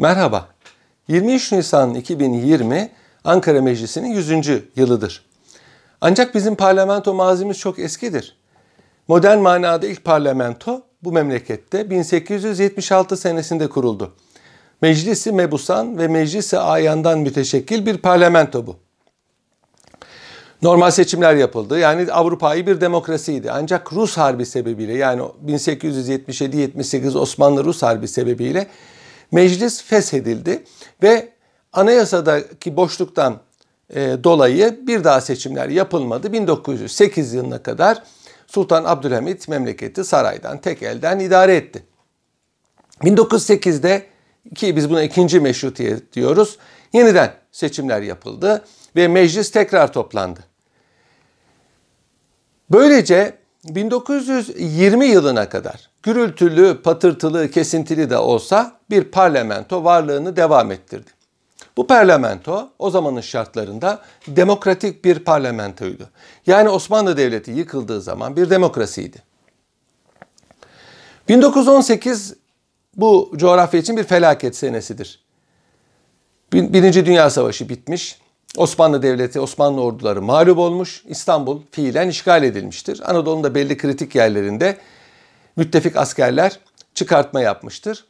Merhaba. 23 Nisan 2020 Ankara Meclisi'nin 100. yılıdır. Ancak bizim parlamento mazimiz çok eskidir. Modern manada ilk parlamento bu memlekette 1876 senesinde kuruldu. Meclisi Mebusan ve Meclisi Ayan'dan müteşekkil bir parlamento bu. Normal seçimler yapıldı. Yani Avrupa'yı bir demokrasiydi. Ancak Rus Harbi sebebiyle yani 1877-78 Osmanlı-Rus Harbi sebebiyle meclis feshedildi ve anayasadaki boşluktan e, dolayı bir daha seçimler yapılmadı. 1908 yılına kadar Sultan Abdülhamit memleketi saraydan tek elden idare etti. 1908'de ki biz buna ikinci meşrutiyet diyoruz. Yeniden seçimler yapıldı ve meclis tekrar toplandı. Böylece 1920 yılına kadar gürültülü, patırtılı, kesintili de olsa bir parlamento varlığını devam ettirdi. Bu parlamento o zamanın şartlarında demokratik bir parlamentoydu. Yani Osmanlı Devleti yıkıldığı zaman bir demokrasiydi. 1918 bu coğrafya için bir felaket senesidir. Birinci Dünya Savaşı bitmiş. Osmanlı Devleti, Osmanlı orduları mağlup olmuş. İstanbul fiilen işgal edilmiştir. Anadolu'nun da belli kritik yerlerinde müttefik askerler çıkartma yapmıştır.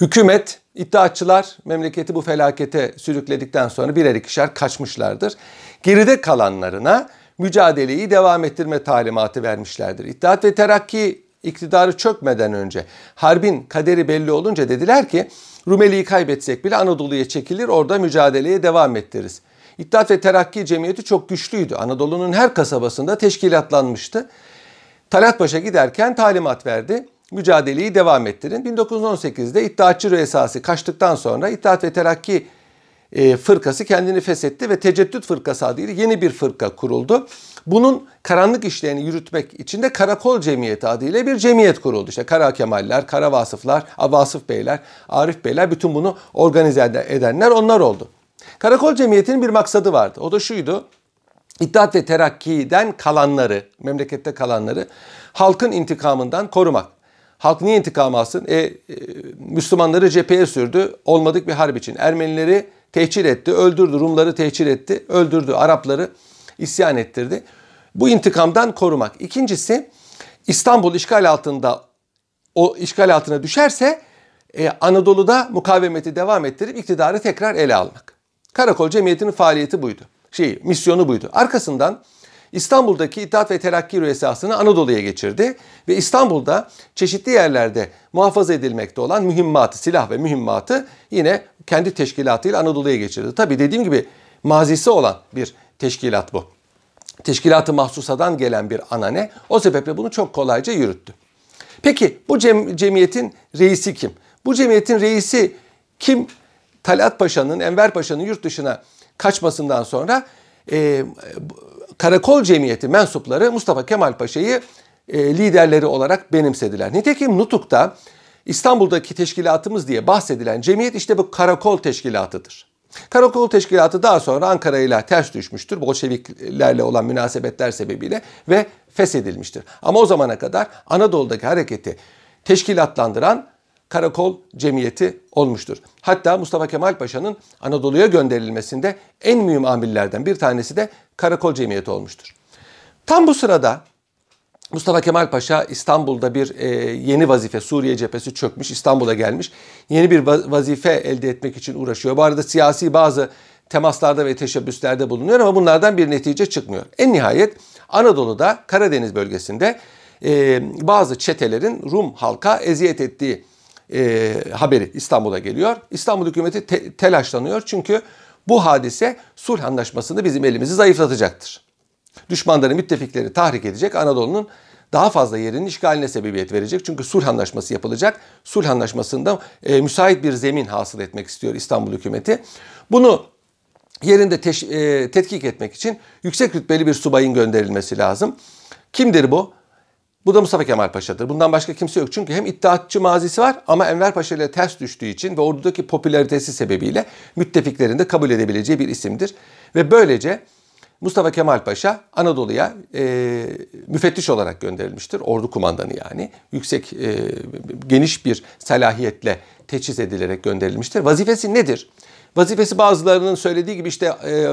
Hükümet, iddiaçılar memleketi bu felakete sürükledikten sonra birer ikişer kaçmışlardır. Geride kalanlarına mücadeleyi devam ettirme talimatı vermişlerdir. İttihat ve Terakki iktidarı çökmeden önce harbin kaderi belli olunca dediler ki Rumeli'yi kaybetsek bile Anadolu'ya çekilir orada mücadeleye devam ettiririz. İttihat ve Terakki Cemiyeti çok güçlüydü. Anadolu'nun her kasabasında teşkilatlanmıştı. Talat Paşa giderken talimat verdi. Mücadeleyi devam ettirin. 1918'de İttihatçı Rüyasası kaçtıktan sonra İttihat ve Terakki e, fırkası kendini feshetti ve Teceddüt Fırkası adıyla yeni bir fırka kuruldu. Bunun karanlık işlerini yürütmek için de Karakol Cemiyeti adıyla bir cemiyet kuruldu. İşte Kara Kemaller, Kara Vasıflar, Vasıf Beyler, Arif Beyler bütün bunu organize edenler onlar oldu. Karakol Cemiyeti'nin bir maksadı vardı. O da şuydu. İttihat ve Terakki'den kalanları, memlekette kalanları halkın intikamından korumak. Halk niye intikam alsın? E, e, Müslümanları cepheye sürdü. Olmadık bir harp için. Ermenileri tehcir etti, öldürdü. Rumları tehcir etti, öldürdü. Arapları isyan ettirdi. Bu intikamdan korumak. İkincisi İstanbul işgal altında o işgal altına düşerse e, Anadolu'da mukavemeti devam ettirip iktidarı tekrar ele almak. Karakol Cemiyeti'nin faaliyeti buydu. Şey, misyonu buydu. Arkasından İstanbul'daki İttihat ve Terakki Rüyasası'nı Anadolu'ya geçirdi ve İstanbul'da çeşitli yerlerde muhafaza edilmekte olan mühimmatı, silah ve mühimmatı yine kendi teşkilatıyla Anadolu'ya geçirdi. Tabi dediğim gibi mazisi olan bir teşkilat bu. Teşkilatı mahsusadan gelen bir anane. O sebeple bunu çok kolayca yürüttü. Peki bu cem, cemiyetin reisi kim? Bu cemiyetin reisi kim? Talat Paşa'nın, Enver Paşa'nın yurt dışına kaçmasından sonra e, Karakol Cemiyeti mensupları Mustafa Kemal Paşa'yı e, liderleri olarak benimsediler. Nitekim Nutuk'ta İstanbul'daki teşkilatımız diye bahsedilen cemiyet işte bu karakol teşkilatıdır. Karakol Teşkilatı daha sonra Ankara ile ters düşmüştür. Bolşeviklerle olan münasebetler sebebiyle ve feshedilmiştir. Ama o zamana kadar Anadolu'daki hareketi teşkilatlandıran Karakol Cemiyeti olmuştur. Hatta Mustafa Kemal Paşa'nın Anadolu'ya gönderilmesinde en mühim amirlerden bir tanesi de Karakol Cemiyeti olmuştur. Tam bu sırada Mustafa Kemal Paşa İstanbul'da bir e, yeni vazife, Suriye cephesi çökmüş, İstanbul'a gelmiş. Yeni bir vazife elde etmek için uğraşıyor. Bu arada siyasi bazı temaslarda ve teşebbüslerde bulunuyor ama bunlardan bir netice çıkmıyor. En nihayet Anadolu'da, Karadeniz bölgesinde e, bazı çetelerin Rum halka eziyet ettiği e, haberi İstanbul'a geliyor. İstanbul hükümeti te- telaşlanıyor çünkü bu hadise sulh anlaşmasını bizim elimizi zayıflatacaktır düşmanları, müttefikleri tahrik edecek Anadolu'nun daha fazla yerinin işgaline sebebiyet verecek. Çünkü sulh anlaşması yapılacak. Sulh anlaşmasında e, müsait bir zemin hasıl etmek istiyor İstanbul hükümeti. Bunu yerinde teş- e, tetkik etmek için yüksek rütbeli bir subayın gönderilmesi lazım. Kimdir bu? Bu da Mustafa Kemal Paşa'dır. Bundan başka kimse yok. Çünkü hem iddiatçı mazisi var ama Enver Paşa ile ters düştüğü için ve ordudaki popülaritesi sebebiyle müttefiklerin de kabul edebileceği bir isimdir. Ve böylece Mustafa Kemal Paşa Anadolu'ya e, müfettiş olarak gönderilmiştir. Ordu kumandanı yani. Yüksek, e, geniş bir salahiyetle teçhiz edilerek gönderilmiştir. Vazifesi nedir? Vazifesi bazılarının söylediği gibi işte e,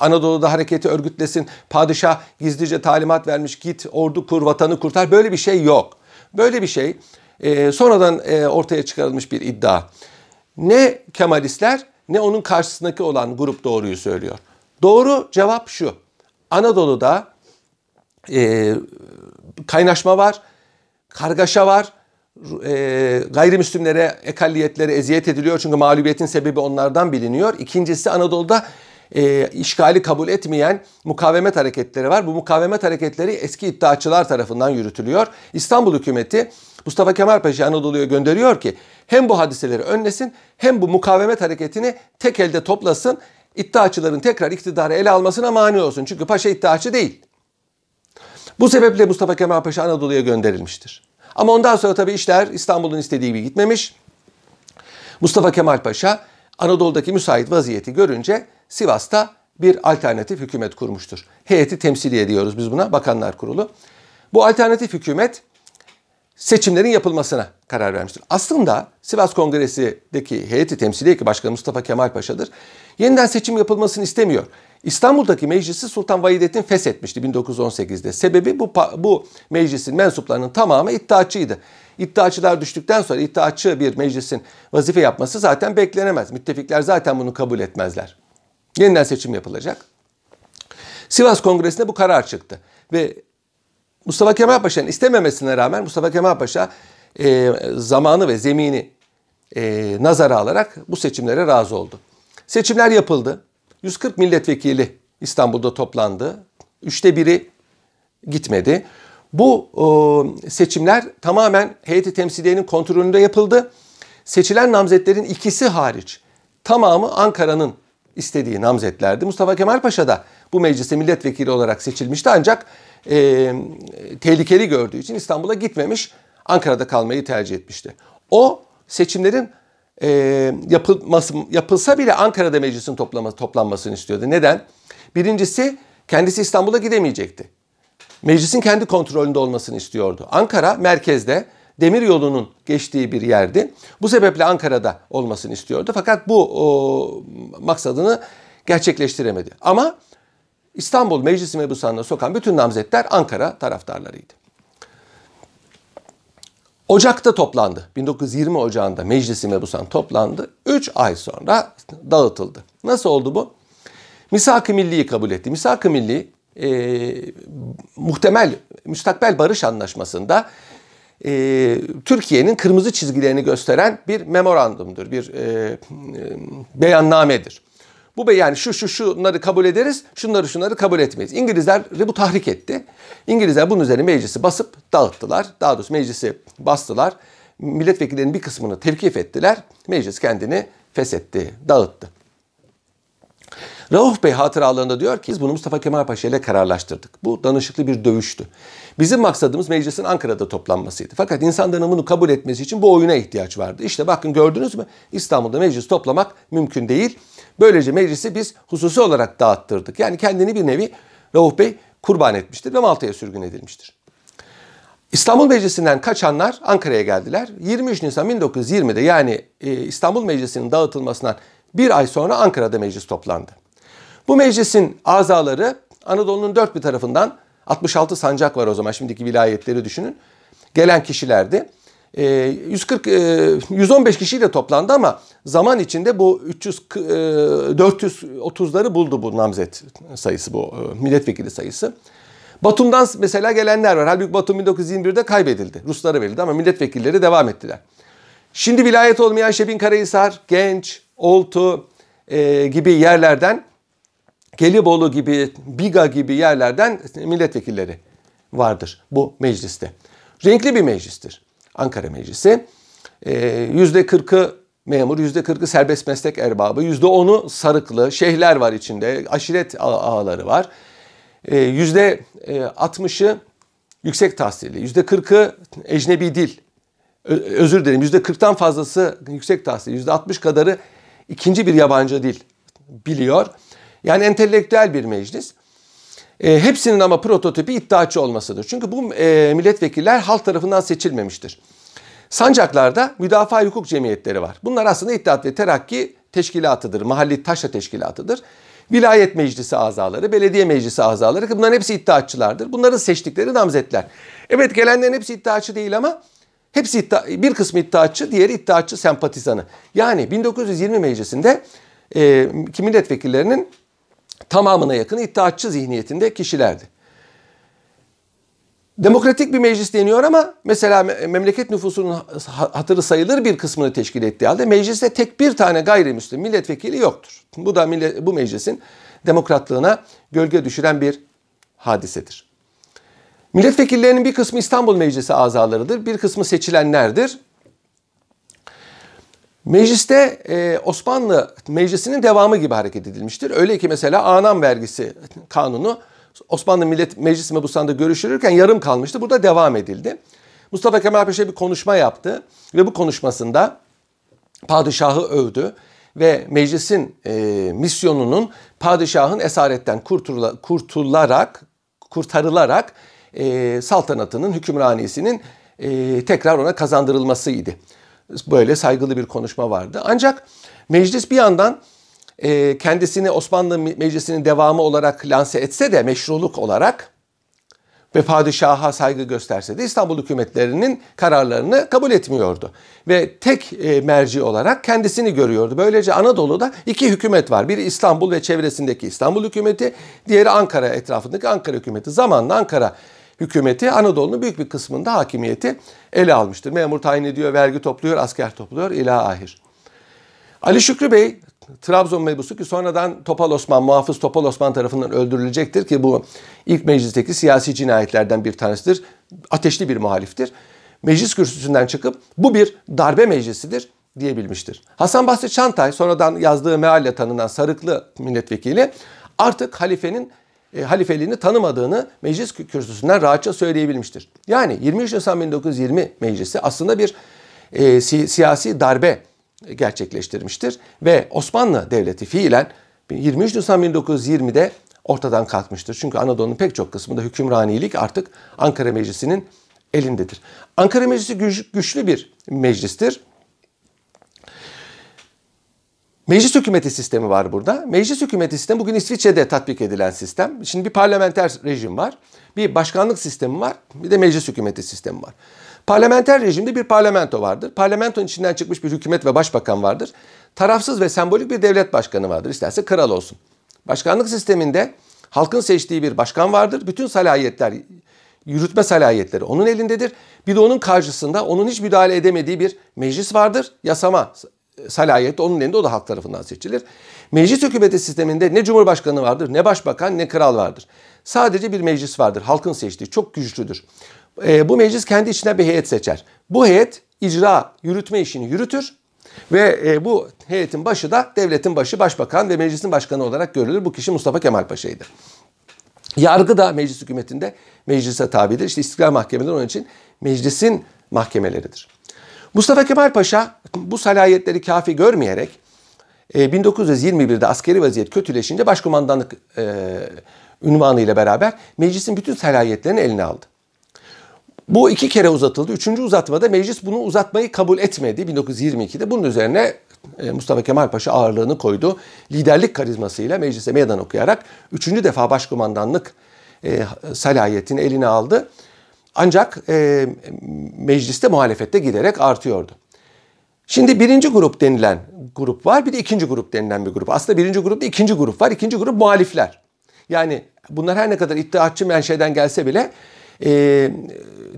Anadolu'da hareketi örgütlesin, padişah gizlice talimat vermiş, git ordu kur, vatanı kurtar. Böyle bir şey yok. Böyle bir şey e, sonradan e, ortaya çıkarılmış bir iddia. Ne Kemalistler ne onun karşısındaki olan grup doğruyu söylüyor. Doğru cevap şu. Anadolu'da e, kaynaşma var, kargaşa var, e, gayrimüslimlere, ekalliyetlere eziyet ediliyor. Çünkü mağlubiyetin sebebi onlardan biliniyor. İkincisi Anadolu'da e, işgali kabul etmeyen mukavemet hareketleri var. Bu mukavemet hareketleri eski iddiaçılar tarafından yürütülüyor. İstanbul hükümeti Mustafa Kemal Paşa Anadolu'ya gönderiyor ki hem bu hadiseleri önlesin hem bu mukavemet hareketini tek elde toplasın. İddiaçıların tekrar iktidarı ele almasına mani olsun. Çünkü paşa iddiaçı değil. Bu sebeple Mustafa Kemal Paşa Anadolu'ya gönderilmiştir. Ama ondan sonra tabii işler İstanbul'un istediği gibi gitmemiş. Mustafa Kemal Paşa Anadolu'daki müsait vaziyeti görünce Sivas'ta bir alternatif hükümet kurmuştur. Heyeti temsili diyoruz biz buna Bakanlar Kurulu. Bu alternatif hükümet seçimlerin yapılmasına karar vermiştir. Aslında Sivas Kongresi'deki heyeti temsiliye ki Başkan Mustafa Kemal Paşa'dır. Yeniden seçim yapılmasını istemiyor. İstanbul'daki meclisi Sultan Vahidettin feshetmişti 1918'de. Sebebi bu, bu meclisin mensuplarının tamamı iddiaçıydı. İddiaçılar düştükten sonra iddiaçı bir meclisin vazife yapması zaten beklenemez. Müttefikler zaten bunu kabul etmezler. Yeniden seçim yapılacak. Sivas Kongresi'nde bu karar çıktı. Ve Mustafa Kemal Paşa'nın istememesine rağmen Mustafa Kemal Paşa e, zamanı ve zemini e, nazara alarak bu seçimlere razı oldu. Seçimler yapıldı. 140 milletvekili İstanbul'da toplandı. Üçte biri gitmedi. Bu e, seçimler tamamen heyeti temsiliyenin kontrolünde yapıldı. Seçilen namzetlerin ikisi hariç tamamı Ankara'nın istediği namzetlerdi. Mustafa Kemal Paşa da bu meclise milletvekili olarak seçilmişti ancak e, tehlikeli gördüğü için İstanbul'a gitmemiş, Ankara'da kalmayı tercih etmişti. O seçimlerin e, yapılması, yapılsa bile Ankara'da meclisin toplama, toplanmasını istiyordu. Neden? Birincisi kendisi İstanbul'a gidemeyecekti. Meclisin kendi kontrolünde olmasını istiyordu. Ankara merkezde demir yolunun geçtiği bir yerdi. Bu sebeple Ankara'da olmasını istiyordu. Fakat bu o, maksadını gerçekleştiremedi. Ama İstanbul Meclisi mebusanına sokan bütün namzetler Ankara taraftarlarıydı. Ocak'ta toplandı. 1920 Ocağı'nda Meclisi Mebusan toplandı. 3 ay sonra dağıtıldı. Nasıl oldu bu? Misak-ı Milli'yi kabul etti. Misak-ı Milli e, muhtemel müstakbel barış anlaşmasında e, Türkiye'nin kırmızı çizgilerini gösteren bir memorandumdur, bir e, e, beyannamedir. Bu be yani şu şu şunları kabul ederiz, şunları şunları kabul etmeyiz. İngilizler bu tahrik etti. İngilizler bunun üzerine meclisi basıp dağıttılar. Daha doğrusu meclisi bastılar. Milletvekillerinin bir kısmını tevkif ettiler. Meclis kendini feshetti, dağıttı. Rauf Bey hatıralarında diyor ki biz bunu Mustafa Kemal Paşa ile kararlaştırdık. Bu danışıklı bir dövüştü. Bizim maksadımız meclisin Ankara'da toplanmasıydı. Fakat insanların bunu kabul etmesi için bu oyuna ihtiyaç vardı. İşte bakın gördünüz mü İstanbul'da meclis toplamak mümkün değil. Böylece meclisi biz hususi olarak dağıttırdık. Yani kendini bir nevi Rauf Bey kurban etmiştir ve Malta'ya sürgün edilmiştir. İstanbul Meclisi'nden kaçanlar Ankara'ya geldiler. 23 Nisan 1920'de yani e, İstanbul Meclisi'nin dağıtılmasından bir ay sonra Ankara'da meclis toplandı. Bu meclisin azaları Anadolu'nun dört bir tarafından 66 sancak var o zaman şimdiki vilayetleri düşünün. Gelen kişilerdi. 140 e, 115 e, kişiyle toplandı ama zaman içinde bu 300 430'ları e, buldu bu namzet sayısı bu milletvekili sayısı. Batum'dan mesela gelenler var. Halbuki Batum 1921'de kaybedildi. Ruslara verildi ama milletvekilleri devam ettiler. Şimdi vilayet olmayan Şebin Karahisar, Genç, Oltu e, gibi yerlerden Gelibolu gibi, Biga gibi yerlerden milletvekilleri vardır bu mecliste. Renkli bir meclistir. Ankara Meclisi. Yüzde kırkı memur, yüzde kırkı serbest meslek erbabı, yüzde onu sarıklı, şeyhler var içinde, aşiret ağaları var. Yüzde altmışı yüksek tahsilli, yüzde kırkı ecnebi dil, özür dilerim yüzde kırktan fazlası yüksek tahsil, yüzde altmış kadarı ikinci bir yabancı dil biliyor. Yani entelektüel bir meclis. E, hepsinin ama prototipi iddiaçı olmasıdır. Çünkü bu e, milletvekiller halk tarafından seçilmemiştir. Sancaklarda müdafaa hukuk cemiyetleri var. Bunlar aslında İttihat ve Terakki teşkilatıdır. Mahalli taşra teşkilatıdır. Vilayet meclisi azaları, belediye meclisi azaları bunların hepsi iddiatçılardır. Bunların seçtikleri namzetler. Evet gelenlerin hepsi iddiatçı değil ama hepsi iddia, bir kısmı iddiatçı, diğeri iddiatçı sempatizanı. Yani 1920 meclisinde e, milletvekillerinin tamamına yakın iddiatçı zihniyetinde kişilerdi. Demokratik bir meclis deniyor ama mesela memleket nüfusunun hatırı sayılır bir kısmını teşkil ettiği halde mecliste tek bir tane gayrimüslim milletvekili yoktur. Bu da millet, bu meclisin demokratlığına gölge düşüren bir hadisedir. Milletvekillerinin bir kısmı İstanbul Meclisi azalarıdır, bir kısmı seçilenlerdir. Mecliste e, Osmanlı Meclisi'nin devamı gibi hareket edilmiştir. Öyle ki mesela anam vergisi kanunu Osmanlı Millet Meclisi Mebusan'da görüşülürken yarım kalmıştı. Burada devam edildi. Mustafa Kemal Paşa bir konuşma yaptı ve bu konuşmasında padişahı övdü ve meclisin e, misyonunun padişahın esaretten kurtula, kurtularak kurtarılarak e, saltanatının hükümranisinin e, tekrar ona kazandırılmasıydı. Böyle saygılı bir konuşma vardı. Ancak meclis bir yandan e, kendisini Osmanlı Meclisi'nin devamı olarak lanse etse de meşruluk olarak ve padişaha saygı gösterse de İstanbul hükümetlerinin kararlarını kabul etmiyordu. Ve tek e, merci olarak kendisini görüyordu. Böylece Anadolu'da iki hükümet var. Biri İstanbul ve çevresindeki İstanbul hükümeti, diğeri Ankara etrafındaki Ankara hükümeti. Zamanla Ankara hükümeti Anadolu'nun büyük bir kısmında hakimiyeti ele almıştır. Memur tayin ediyor, vergi topluyor, asker topluyor, ila ahir. Ali Şükrü Bey Trabzon mebusu ki sonradan Topal Osman, muhafız Topal Osman tarafından öldürülecektir ki bu ilk meclisteki siyasi cinayetlerden bir tanesidir. Ateşli bir muhaliftir. Meclis kürsüsünden çıkıp bu bir darbe meclisidir diyebilmiştir. Hasan Basri Çantay sonradan yazdığı mealle tanınan Sarıklı milletvekili artık halifenin e, halifeliğini tanımadığını meclis kürsüsünden rahatça söyleyebilmiştir. Yani 23 Nisan 1920 meclisi aslında bir e, si- siyasi darbe gerçekleştirmiştir ve Osmanlı Devleti fiilen 23 Nisan 1920'de ortadan kalkmıştır. Çünkü Anadolu'nun pek çok kısmında hükümranilik artık Ankara Meclisi'nin elindedir. Ankara Meclisi güç, güçlü bir meclistir. Meclis hükümeti sistemi var burada. Meclis hükümeti sistemi bugün İsviçre'de tatbik edilen sistem. Şimdi bir parlamenter rejim var. Bir başkanlık sistemi var. Bir de meclis hükümeti sistemi var. Parlamenter rejimde bir parlamento vardır. Parlamentonun içinden çıkmış bir hükümet ve başbakan vardır. Tarafsız ve sembolik bir devlet başkanı vardır. İsterse kral olsun. Başkanlık sisteminde halkın seçtiği bir başkan vardır. Bütün salahiyetler, yürütme salahiyetleri onun elindedir. Bir de onun karşısında onun hiç müdahale edemediği bir meclis vardır. Yasama salahiyeti onun elinde o da halk tarafından seçilir. Meclis hükümeti sisteminde ne cumhurbaşkanı vardır, ne başbakan, ne kral vardır. Sadece bir meclis vardır. Halkın seçtiği çok güçlüdür e, bu meclis kendi içine bir heyet seçer. Bu heyet icra, yürütme işini yürütür ve e, bu heyetin başı da devletin başı başbakan ve meclisin başkanı olarak görülür. Bu kişi Mustafa Kemal Paşa'ydı. Yargı da meclis hükümetinde meclise tabidir. İşte istiklal mahkemeleri onun için meclisin mahkemeleridir. Mustafa Kemal Paşa bu salahiyetleri kafi görmeyerek 1921'de e, askeri vaziyet kötüleşince başkumandanlık e, ünvanı ile beraber meclisin bütün salahiyetlerini eline aldı. Bu iki kere uzatıldı. Üçüncü uzatmada meclis bunu uzatmayı kabul etmedi 1922'de. Bunun üzerine e, Mustafa Kemal Paşa ağırlığını koydu. Liderlik karizmasıyla meclise meydan okuyarak üçüncü defa başkumandanlık e, salahiyetini eline aldı. Ancak e, mecliste muhalefette giderek artıyordu. Şimdi birinci grup denilen grup var, bir de ikinci grup denilen bir grup. Aslında birinci grupta ikinci grup var. İkinci grup muhalifler. Yani bunlar her ne kadar iddiatçı menşeden gelse bile e,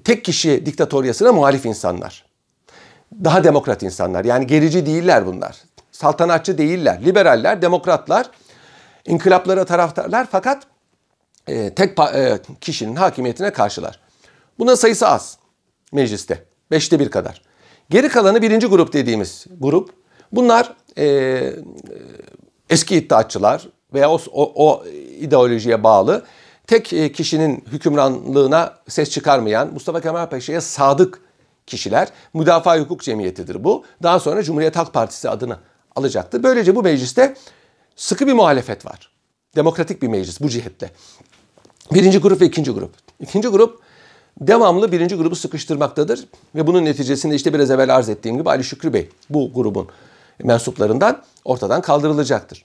tek kişi diktatoryasına muhalif insanlar. Daha demokrat insanlar. Yani gerici değiller bunlar. Saltanatçı değiller. Liberaller, demokratlar, inkılaplara taraftarlar fakat e, tek e, kişinin hakimiyetine karşılar. Bunun sayısı az mecliste. Beşte bir kadar. Geri kalanı birinci grup dediğimiz grup. Bunlar e, eski iddiatçılar veya o, o, o ideolojiye bağlı tek e, kişinin hükümranlığına ses çıkarmayan Mustafa Kemal Paşa'ya sadık kişiler müdafaa hukuk cemiyetidir bu. Daha sonra Cumhuriyet Halk Partisi adını alacaktır. Böylece bu mecliste sıkı bir muhalefet var. Demokratik bir meclis bu cihetle. Birinci grup ve ikinci grup. İkinci grup devamlı birinci grubu sıkıştırmaktadır. Ve bunun neticesinde işte biraz evvel arz ettiğim gibi Ali Şükrü Bey bu grubun mensuplarından ortadan kaldırılacaktır.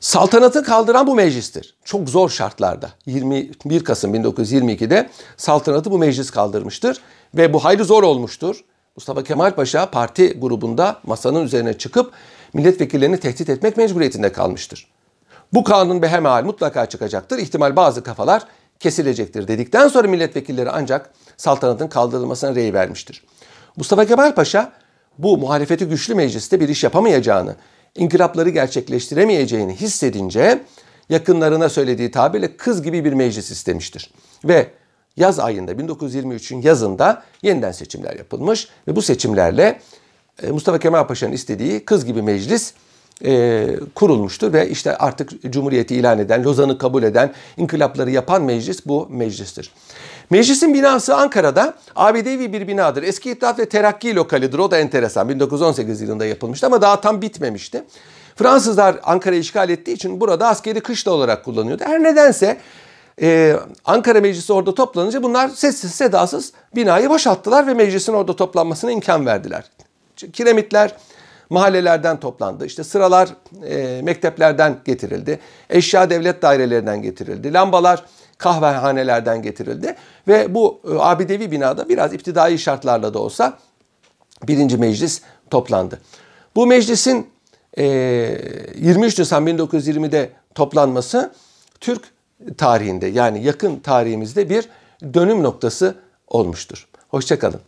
Saltanatı kaldıran bu meclistir. Çok zor şartlarda. 21 Kasım 1922'de saltanatı bu meclis kaldırmıştır. Ve bu hayli zor olmuştur. Mustafa Kemal Paşa parti grubunda masanın üzerine çıkıp milletvekillerini tehdit etmek mecburiyetinde kalmıştır. Bu kanun behemel mutlaka çıkacaktır. İhtimal bazı kafalar kesilecektir dedikten sonra milletvekilleri ancak saltanatın kaldırılmasına rey vermiştir. Mustafa Kemal Paşa bu muhalefeti güçlü mecliste bir iş yapamayacağını, inkılapları gerçekleştiremeyeceğini hissedince yakınlarına söylediği tabirle kız gibi bir meclis istemiştir. Ve yaz ayında 1923'ün yazında yeniden seçimler yapılmış ve bu seçimlerle e, Mustafa Kemal Paşa'nın istediği kız gibi meclis e, kurulmuştur ve işte artık Cumhuriyeti ilan eden, Lozan'ı kabul eden, inkılapları yapan meclis bu meclistir. Meclisin binası Ankara'da abidevi bir binadır. Eski İttihat ve Terakki lokalidir. O da enteresan. 1918 yılında yapılmıştı ama daha tam bitmemişti. Fransızlar Ankara'yı işgal ettiği için burada askeri kışla olarak kullanıyordu. Her nedense e, Ankara Meclisi orada toplanınca bunlar sessiz sedasız binayı boşalttılar ve meclisin orada toplanmasına imkan verdiler. Kiremitler mahallelerden toplandı. İşte sıralar e, mekteplerden getirildi. Eşya devlet dairelerinden getirildi. Lambalar kahvehanelerden getirildi. Ve bu e, abidevi binada biraz iptidai şartlarla da olsa birinci meclis toplandı. Bu meclisin e, 23 Nisan 1920'de toplanması Türk tarihinde yani yakın tarihimizde bir dönüm noktası olmuştur. Hoşçakalın.